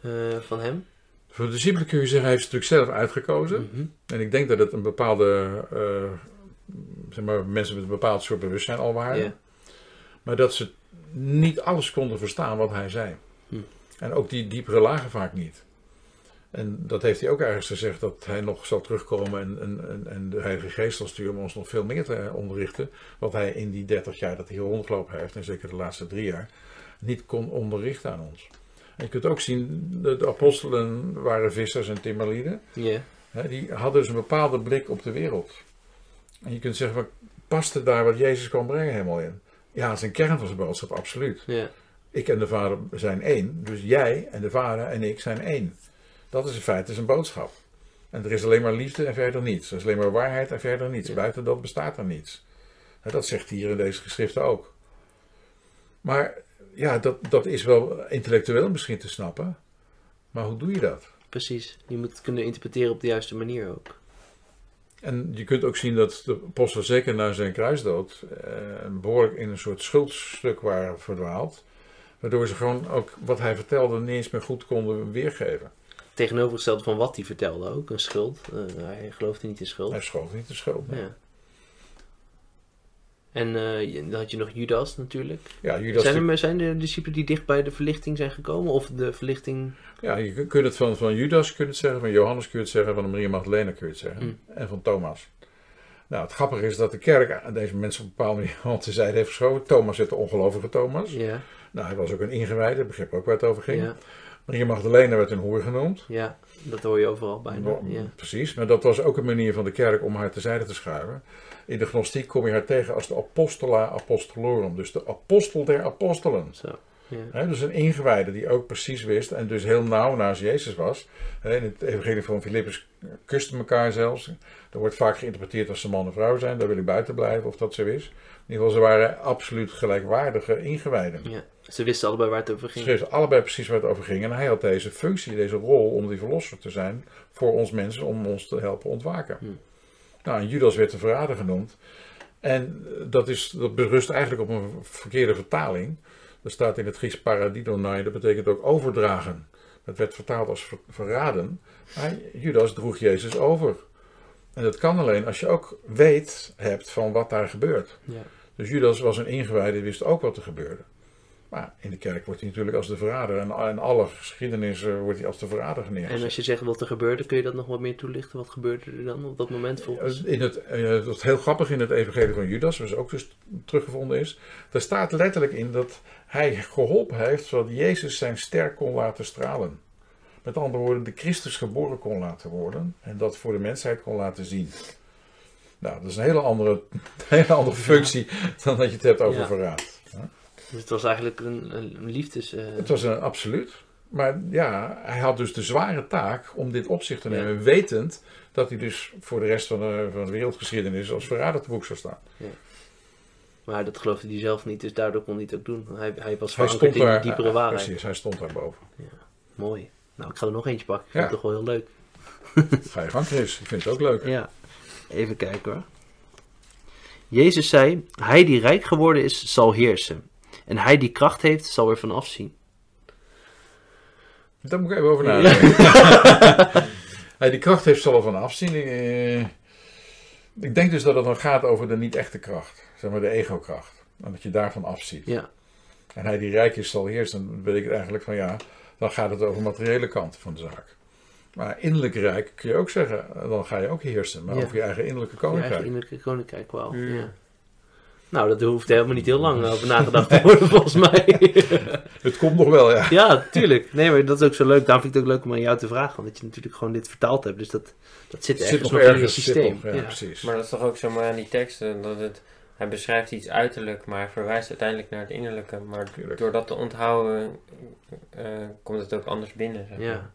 eh, van hem? Voor de discipelen kun je zeggen, hij heeft het natuurlijk zelf uitgekozen. Mhm. En ik denk dat het een bepaalde, eh, zeg maar, mensen met een bepaald soort bewustzijn al waren. Maar dat ze niet alles konden verstaan wat hij zei. Hm. En ook die diepere lagen vaak niet. En dat heeft hij ook ergens gezegd, dat hij nog zal terugkomen en, en, en, de Heilige Geest zal sturen om ons nog veel meer te onderrichten. Wat hij in die 30 jaar dat hij hier rondgelopen heeft, en zeker de laatste drie jaar, niet kon onderrichten aan ons. En je kunt ook zien, de, de apostelen waren vissers en timmerlieden. Die hadden dus een bepaalde blik op de wereld. En je kunt zeggen, wat paste daar wat Jezus kwam brengen helemaal in? Ja, een kern van zijn boodschap, absoluut. Ik en de Vader zijn één, dus jij en de Vader en ik zijn één. Dat is in feite zijn boodschap. En er is alleen maar liefde en verder niets. Er is alleen maar waarheid en verder niets. Buiten dat bestaat er niets. En dat zegt hier in deze geschriften ook. Maar ja, dat, dat is wel intellectueel misschien te snappen. Maar hoe doe je dat? Precies. Je moet het kunnen interpreteren op de juiste manier ook. En je kunt ook zien dat de apostelen zeker na zijn kruisdood eh, behoorlijk in een soort schuldstuk waren verdwaald. Waardoor ze gewoon ook wat hij vertelde niet eens meer goed konden weergeven. Tegenovergesteld van wat hij vertelde ook. Een schuld. Eh, hij geloofde niet in schuld. Hij schoof niet de schuld. nee. Ja. En eh, dan had je nog Judas natuurlijk. Ja, Judas, Zijn er zijn er discipelen die dicht bij de verlichting zijn gekomen? Of de verlichting... ja, je kunt het van, van Judas kun je het zeggen, van Johannes kun je het zeggen, van Maria Magdalena kun je het zeggen. Mm. En van Thomas. Nou, het grappige is dat de kerk aan deze mensen op een bepaalde manier aan de zijde heeft geschoven. Thomas is de ongelovige Thomas. Ja, Nou, hij was ook een ingewijde, begreep ook waar het over ging. ja, Maria Magdalena werd een hoer genoemd. ja, dat hoor je overal bijna. Ja. Precies, maar dat was ook een manier van de kerk om haar terzijde te schuiven. In de gnostiek kom je haar tegen als de apostola apostolorum, dus de apostel der apostelen. Zo, ja. Dus een ingewijde die ook precies wist en dus heel nauw naast Jezus was. In het evangelie van Filippus kusten elkaar zelfs. Er wordt vaak geïnterpreteerd als ze man en vrouw zijn, daar wil ik buiten blijven of dat zo is. In ieder geval, ze waren absoluut gelijkwaardige ingewijden. ja. Ze wisten allebei waar het over Ze ging. schreef allebei precies waar het over ging. En hij had deze functie, deze rol om die verlosser te zijn voor ons mensen, om ons te helpen ontwaken. Hmm. Nou, en Judas werd de verrader genoemd. En eh, dat, is, dat berust eigenlijk op een verkeerde vertaling. Er staat in het Grieks paradidonai, dat betekent ook overdragen. Dat werd vertaald als ver- verraden. Maar Judas droeg Jezus over. En dat kan alleen als je ook weet hebt van wat daar gebeurt. Ja. Dus Judas was een ingewijde, wist ook wat er gebeurde. Maar in de kerk wordt hij natuurlijk als de verrader. En in alle geschiedenis eh, wordt hij als de verrader En neergezet. als je zegt wat er gebeurde, kun je dat nog wat meer toelichten? Wat gebeurde er dan op dat moment volgens? In het, eh, wat heel grappig in het evangelie van Judas, wat ook dus teruggevonden is. Daar staat letterlijk in dat hij geholpen heeft zodat Jezus zijn ster kon laten stralen. Met andere woorden, de Christus geboren kon laten worden. En dat voor de mensheid kon laten zien. Nou, dat is een hele andere, hele andere functie dan dat je het hebt over Ja. verraad. Dus het was eigenlijk een, een liefdes... eh, Het was een absoluut. Maar ja, hij had dus de zware taak om dit op zich te Ja. nemen. Wetend dat hij dus voor de rest van de, van de wereldgeschiedenis als verrader te boek zou staan. Maar dat geloofde hij zelf niet, dus daardoor kon hij het ook doen. Hij, hij was Hij in diepere waarheid. Precies, hij stond daar boven. Mooi. Nou, ik ga er nog eentje pakken. Ik Ja. vind het toch wel heel leuk. Ga je gang, Chris. Ik vind het ook leuk. Ja, even kijken hoor. Jezus zei, hij die rijk geworden is, zal heersen. En hij die kracht heeft, zal er van afzien. Daar moet ik even over nadenken. Hij die kracht heeft zal er van afzien. Eh, ik denk dus dat het dan gaat over de niet-echte kracht. Zeg maar de ego-kracht. En dat je daarvan afziet. Ja, En hij die rijk is zal heersen. Dan weet ik eigenlijk van ja, dan gaat het over de materiële kant van de zaak. Maar innerlijk rijk kun je ook zeggen, dan ga je ook heersen. Maar Ja. over je eigen innerlijke je koninkrijk. eigen innerlijke koninkrijk wel. Mm. Ja. Nou, dat hoeft helemaal niet heel lang over nagedacht te worden volgens mij. Het komt nog wel, ja. ja, tuurlijk. Nee, maar dat is ook zo leuk. Daarom vind ik het ook leuk om aan jou te vragen. Want dat je natuurlijk gewoon dit vertaald hebt. Dus dat, dat zit Het ergens zit nog nog in je ergens. zit systeem. ja, ja. precies. Maar dat is toch ook zo mooi aan die teksten, dat het, hij beschrijft iets uiterlijk, maar hij verwijst uiteindelijk naar het innerlijke. Maar Tuurlijk. door dat te onthouden, eh, komt het ook anders binnen. Zeg maar. Ja.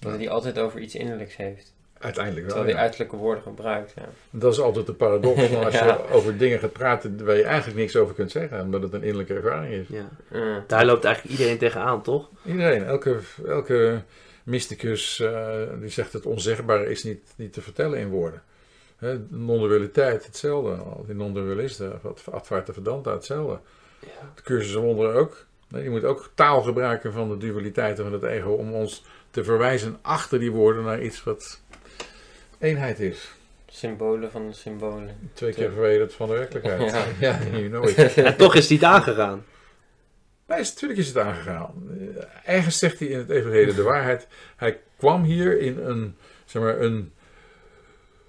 Dat hij altijd over iets innerlijks heeft, Uiteindelijk wel. terwijl ja. uiterlijke woorden gebruikt. Ja. Dat is altijd de paradox van als Ja. je over dingen gaat praten waar je eigenlijk niks over kunt zeggen, omdat het een innerlijke ervaring is. Ja. Daar loopt eigenlijk iedereen tegenaan, toch? Iedereen, elke, elke mysticus eh, die zegt het onzegbare is niet, niet te vertellen in woorden. Hè, non-dualiteit, hetzelfde. Al die non-dualisten, wat Advaita Vedanta, hetzelfde. De cursus wonderen ook. Nee, Je moet ook taal gebruiken van de dualiteiten van het ego om ons te verwijzen achter die woorden naar iets wat eenheid is. Symbolen van de symbolen. Twee keer verwijderd van de werkelijkheid. Ja. ja you know it. En toch is die het aangegaan. Nee, is- natuurlijk is het aangegaan. Eh, Ergens zegt hij in het evangelie de waarheid. Hij kwam hier in een, zeg maar, een,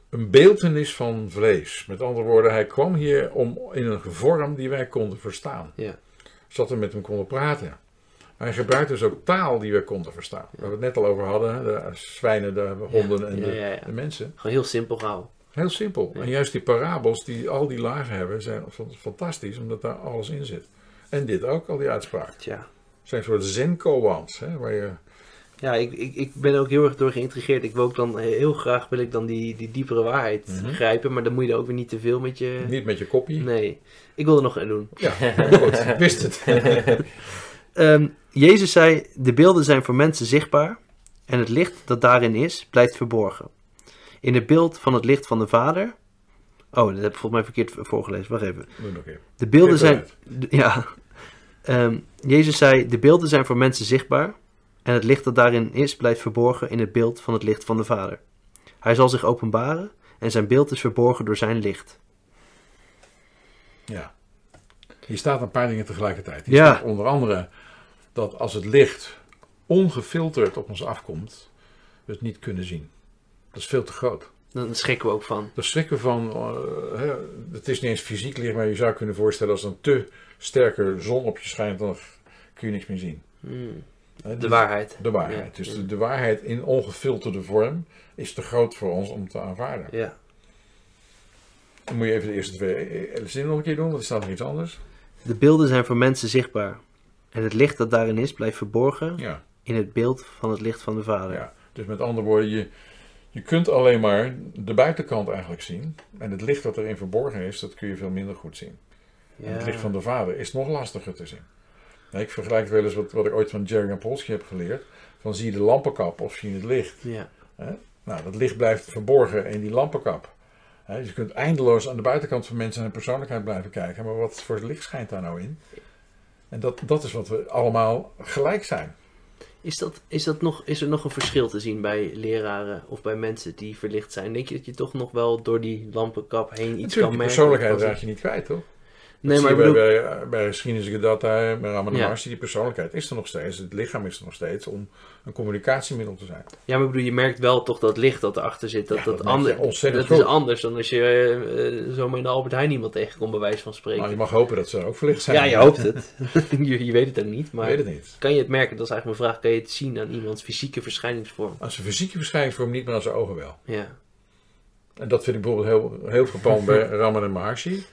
een beeltenis van vlees. Met andere woorden, hij kwam hier om in een vorm die wij konden verstaan. Ja. Zodat we met hem konden praten. Maar hij gebruikt dus ook taal die wij konden verstaan. Waar we het net al over hadden. De zwijnen, de honden en ja, de, ja, ja. de mensen. Gewoon heel simpel gehouden. Heel simpel. Ja. En juist die parabels die al die lagen hebben, zijn fan- fantastisch. Omdat daar alles in zit. En dit ook, al die uitspraken. Tja. zijn soort zen-koans, hè, waar je... Ja, ik, ik, ik ben ook heel erg door geïntrigeerd. Ik wil ook dan heel graag wil ik dan die, die diepere waarheid Mhm. grijpen, maar dan moet je er ook weer niet te veel met je. Niet met je kopie. Nee, ik wil er nog aan doen. Ja, goed, ik wist het. Ehm, Jezus zei: De beelden zijn voor mensen zichtbaar en het licht dat daarin is, blijft verborgen. In het beeld van het licht van de Vader. Oh, dat heb ik volgens mij verkeerd voorgelezen. Wacht even. De beelden zijn. Ja. Ehm, Jezus zei: De beelden zijn voor mensen zichtbaar. En het licht dat daarin is, blijft verborgen in het beeld van het licht van de Vader. Hij zal zich openbaren en zijn beeld is verborgen door zijn licht. Ja. Hier staat een paar dingen tegelijkertijd. Hier Ja. staat onder andere dat als het licht ongefilterd op ons afkomt, we het niet kunnen zien. Dat is veel te groot. Dan schrikken we ook van. Daar schrikken we van, eh, hè, het is niet eens fysiek licht, maar je zou kunnen voorstellen als er een te sterke zon op je schijnt, dan kun je niks meer zien. Hmm, Hè, De dus- waarheid. De waarheid. Ja. Dus de, de waarheid in ongefilterde vorm is te groot voor ons om te aanvaarden. Ja. Dan moet je even de eerste twee eh, zinnen nog een keer doen, want er staat nog iets anders. De beelden zijn voor mensen zichtbaar. En het licht dat daarin is, blijft verborgen Ja, in het beeld van het licht van de Vader. ja. Dus met andere woorden, je, je kunt alleen maar de buitenkant eigenlijk zien. En het licht dat erin verborgen is, dat kun je veel minder goed zien. En het licht van de vader is nog lastiger te zien. Nou, ik vergelijk het wel eens wat, wat ik ooit van Jerry Polsky heb geleerd. Van zie je de lampenkap of zie je het licht. Ja. Nou, dat licht blijft verborgen in die lampenkap. Hè, dus je kunt eindeloos aan de buitenkant van mensen en hun persoonlijkheid blijven kijken. Maar wat voor licht schijnt daar nou in? En dat, dat is wat we allemaal gelijk zijn. Is, dat, is, dat nog, is er nog een verschil te zien bij leraren of bij mensen die verlicht zijn? Denk je dat je toch nog wel door die lampenkap heen iets Natuurlijk, kan merken? persoonlijkheid raak je niet kwijt, toch? Nee, Dat maar bedoel... bij, bij, bij Gadatta, bij Ramana Ja. Maharshi, die persoonlijkheid is er nog steeds. Het lichaam is er nog steeds om een communicatiemiddel te zijn. Ja, maar ik bedoel, je merkt wel toch dat licht dat erachter zit. Dat, Ja, dat, dat ander, dat is anders dan als je eh, zomaar in de Albert Heijn iemand tegenkomt, bij wijze van spreken. Nou, je mag hopen dat ze ook verlicht zijn. ja, je hoopt het. je, je weet het ook niet, maar weet het niet. kan je het merken? Dat is eigenlijk mijn vraag. Kan je het zien aan iemands fysieke verschijningsvorm? Als zijn fysieke verschijningsvorm niet, maar aan zijn ogen wel. Ja, En dat vind ik bijvoorbeeld heel, heel frappant bij Ramana Maharshi.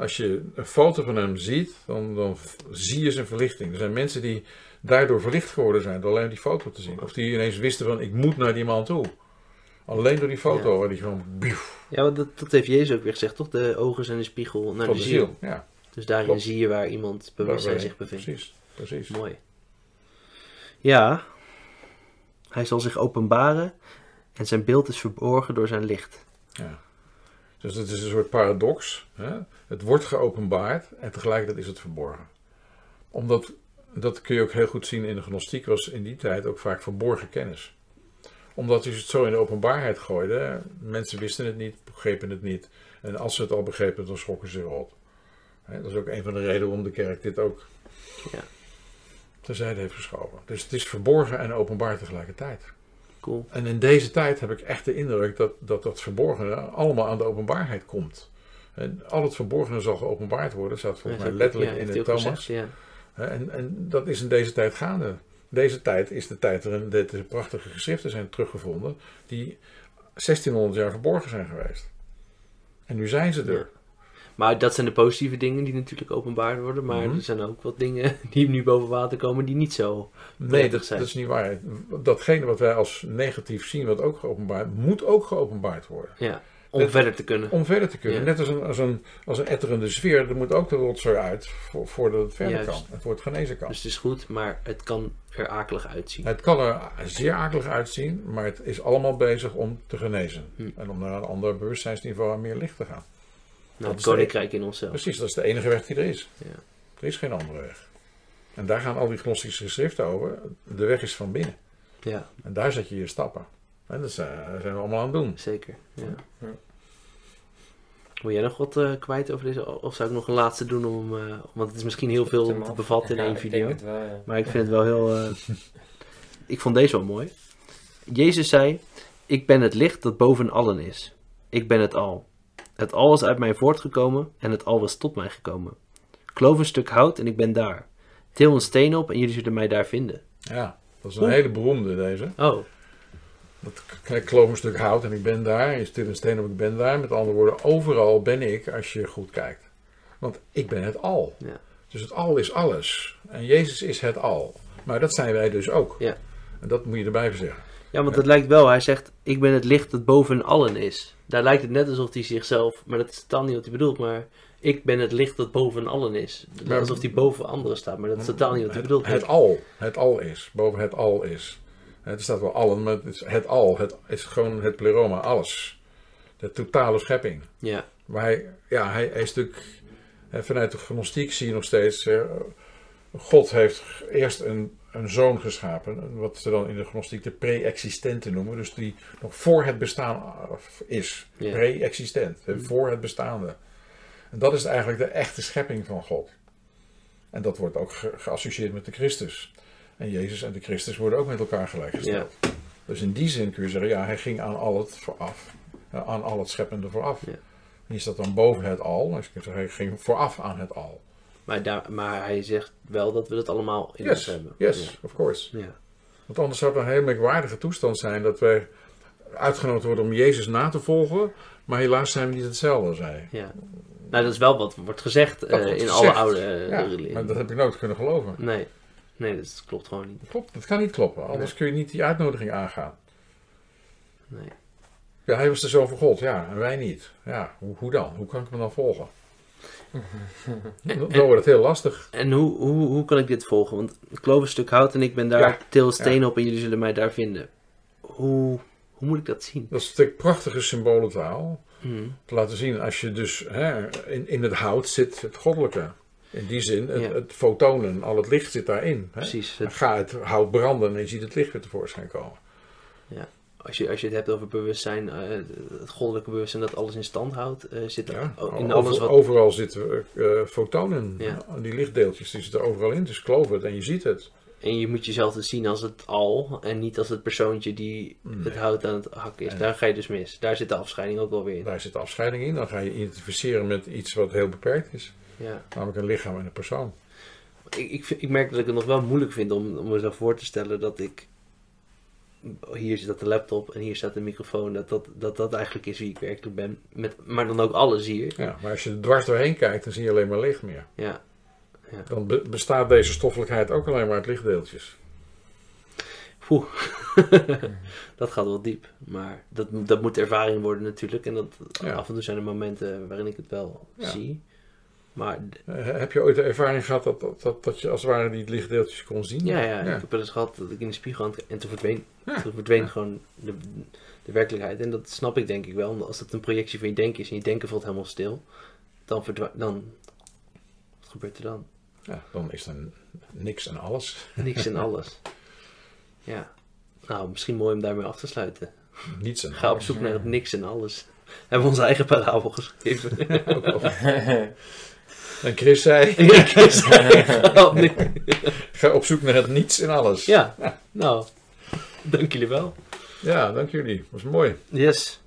Als je een foto van hem ziet, dan, zie je zijn verlichting. Er zijn mensen die daardoor verlicht geworden zijn door alleen die foto te zien. Of die ineens wisten van, ik moet naar die man toe. Alleen door die foto, Ja. waar die gewoon bief, ja want dat, dat heeft Jezus ook weer gezegd, toch? De ogen zijn een spiegel naar de de ziel. ziel. Ja, Dus daarin Klopt. zie je waar iemand bewustzijn Waar wij- zich bevindt. Precies, precies. Mooi. Ja, hij zal zich openbaren En zijn beeld is verborgen door zijn licht. Ja. Dus het is een soort paradox. Hè? Het wordt geopenbaard en tegelijkertijd is het verborgen. Omdat, dat kun je ook heel goed zien in de gnostiek, was in die tijd ook vaak verborgen kennis. Omdat hij het zo in de openbaarheid gooide, mensen wisten het niet, begrepen het niet. En als ze het al begrepen, dan schrokken ze rot. Dat is ook een van de redenen waarom de kerk dit ook Ja. terzijde heeft geschoven. Dus het is verborgen en openbaar tegelijkertijd. Cool. En in deze tijd heb ik echt de indruk dat dat, dat verborgene allemaal aan de openbaarheid komt. En al het verborgene zal geopenbaard worden, staat volgens mij letterlijk Ja, in ook Thomas. gezegd, ja. Hè, En, en dat is in deze tijd gaande. Deze tijd is de tijd waarin deze prachtige geschriften zijn teruggevonden, die 1600 jaar verborgen zijn geweest. En nu zijn ze er. Ja. Maar dat zijn de positieve dingen die natuurlijk openbaar worden. Maar Mhm. er zijn ook wat dingen die nu boven water komen die niet zo. Nee, dat, zijn. dat is niet waar. Datgene wat wij als negatief zien, wat ook geopenbaard, moet ook geopenbaard worden. Ja, om verder te kunnen. Om verder te kunnen. Ja. Net als een, als, een, als een etterende sfeer, er moet ook de rotzooi uit voor, voordat het verder Juist. kan. En voor het genezen kan. Dus het is goed, maar het kan er akelig uitzien. Het kan er zeer akelig uitzien, maar het is allemaal bezig om te genezen. Hm. En om naar een ander bewustzijnsniveau en meer licht te gaan. Nou, dat het koninkrijk in onszelf. Precies, dat is de enige weg die er is. Ja. Er is geen andere weg. En daar gaan al die gnostische geschriften over. De weg is van binnen. Ja, En daar zet je je stappen. En dat zijn we allemaal aan het doen. zeker. Ja. Ja. Wil jij nog wat eh, kwijt over deze? Of zou ik nog een laatste doen om. eh, want het is misschien heel veel om te bevatten in Ja, één ik video. denk het wel, ja. Maar ik vind het wel heel. eh, ik vond deze wel mooi. Jezus zei: Ik ben het licht dat boven allen is. Ik ben het al. Het al is uit mij voortgekomen en het al was tot mij gekomen. Kloof een stuk hout en ik ben daar. Til een steen op en jullie zullen mij daar vinden. Ja, dat is een Oeh. hele beroemde deze. Oh, Dat ik kloof een stuk hout en ik ben daar. Je stil een steen op, ik ben daar. Met andere woorden, overal ben ik als je goed kijkt. Want ik ben het al. Ja. Dus het al is alles. En Jezus is het al. Maar dat zijn wij dus ook. Ja. En dat moet je erbij zeggen. ja, want het lijkt wel. Hij zegt: Ik ben het licht dat boven allen is. Daar lijkt het net alsof hij zichzelf. Maar dat is totaal niet wat hij bedoelt. Maar ik ben het licht dat boven allen is. Alsof hij boven anderen staat. Maar dat is totaal niet wat hij bedoelt. Het al. Het al is. Boven het al is. Het staat wel allen, maar het, is het al. Het is gewoon het pleroma. Alles. De totale schepping. Ja, Maar hij, ja, hij, hij is natuurlijk, hè, vanuit de gnostiek zie je nog steeds, eh, God heeft eerst een, een zoon geschapen, wat ze dan in de gnostiek de pre-existente noemen, dus die nog voor het bestaan is. Pre-existent, Mhm. voor het bestaande. En dat is eigenlijk de echte schepping van God. En dat wordt ook ge- geassocieerd met de Christus. En Jezus en de Christus worden ook met elkaar gelijkgesteld. Dus in die zin kun je zeggen, ja, hij ging aan al het vooraf. Ja, aan al het scheppende vooraf. Ja. En hier staat dan boven het al. Dus je kunt zeggen, hij ging vooraf aan het al. Maar, daar, maar hij zegt wel dat we het allemaal in ons Yes, hebben. yes, of course. Ja. Want anders zou het een hele merkwaardige toestand zijn dat wij uitgenodigd worden om Jezus na te volgen. Maar helaas zijn we niet hetzelfde, zei hij. ja. Nou, dat is wel wat wordt gezegd eh, Dat wordt in gezegd. alle oude eh, Ja, religies. maar dat heb ik nooit kunnen geloven. Nee. nee, dat klopt gewoon niet. Dat klopt, dat kan niet kloppen. Anders kun je niet die uitnodiging aangaan. Nee. Ja, hij was de zoon van God, ja, en wij niet. Ja, hoe, hoe dan? Hoe kan ik hem dan volgen? Dan wordt het heel lastig. En hoe, hoe, hoe kan ik dit volgen? Want ik een stuk hout en ik ben daar, Ja. til een steen op en jullie zullen mij daar vinden. Hoe, hoe moet ik dat zien? Dat is natuurlijk prachtige symbolentaal. Hm. Te laten zien, als je dus hè, in, in het hout zit het goddelijke. In die zin, het, Ja. het fotonen, al het licht zit daarin. Hè? Precies. Het- ga het hout branden en je ziet het licht weer tevoorschijn komen. Als, je, als je het hebt over bewustzijn, eh, het goddelijke bewustzijn dat alles in stand houdt, eh, zit er Ja? in Over- alles wat... Overal zitten eh, fotonen, Ja. die lichtdeeltjes, die zitten overal in. Dus geloof het en je ziet het. En je moet jezelf dus zien als het al en niet als het persoontje die het hout aan het hakken is. Daar ga je dus mis. Daar zit de afscheiding ook wel weer in. Daar zit de afscheiding in. Dan ga je identificeren met iets wat heel beperkt is. Ja. Namelijk een lichaam en een persoon. Ik, ik, ik merk dat ik het nog wel moeilijk vind om, om mezelf voor te stellen dat ik. Hier zit de laptop en hier staat de microfoon. Dat dat, dat, dat eigenlijk is wie ik werkelijk ben. Met, maar dan ook alles hier. Ja, maar als je er dwars doorheen kijkt, dan zie je alleen maar licht meer. Ja. Dan be- bestaat deze stoffelijkheid ook alleen maar uit lichtdeeltjes. Poeh. dat gaat wel diep. Maar dat, dat moet ervaring worden natuurlijk. En dat, Ja. af en toe zijn er momenten waarin ik het wel Ja. zie. Maar Eh, heb je ooit de ervaring gehad dat, dat, dat, dat je als het ware die lichtdeeltjes kon zien? ja, ja, ik heb wel eens gehad dat ik in de spiegel aan en toen verdween, Ja. toen verdween Ja. gewoon de, de werkelijkheid. En dat snap ik denk ik wel. omdat Als het een projectie van je denken is en je denken valt helemaal stil, dan verdwijnt, dan, wat gebeurt er dan? Ja, dan is er niks en alles. Niks en alles. Ja. Nou, misschien mooi om daarmee af te sluiten. Niets en Ga op zoek naar het niks en alles. We hebben onze eigen parabel geschreven. En Chris zei, ja, Chris, ga nee. ga op zoek naar het niets en alles. ja, nou, dank jullie wel. Ja, dank jullie. Was mooi. Yes.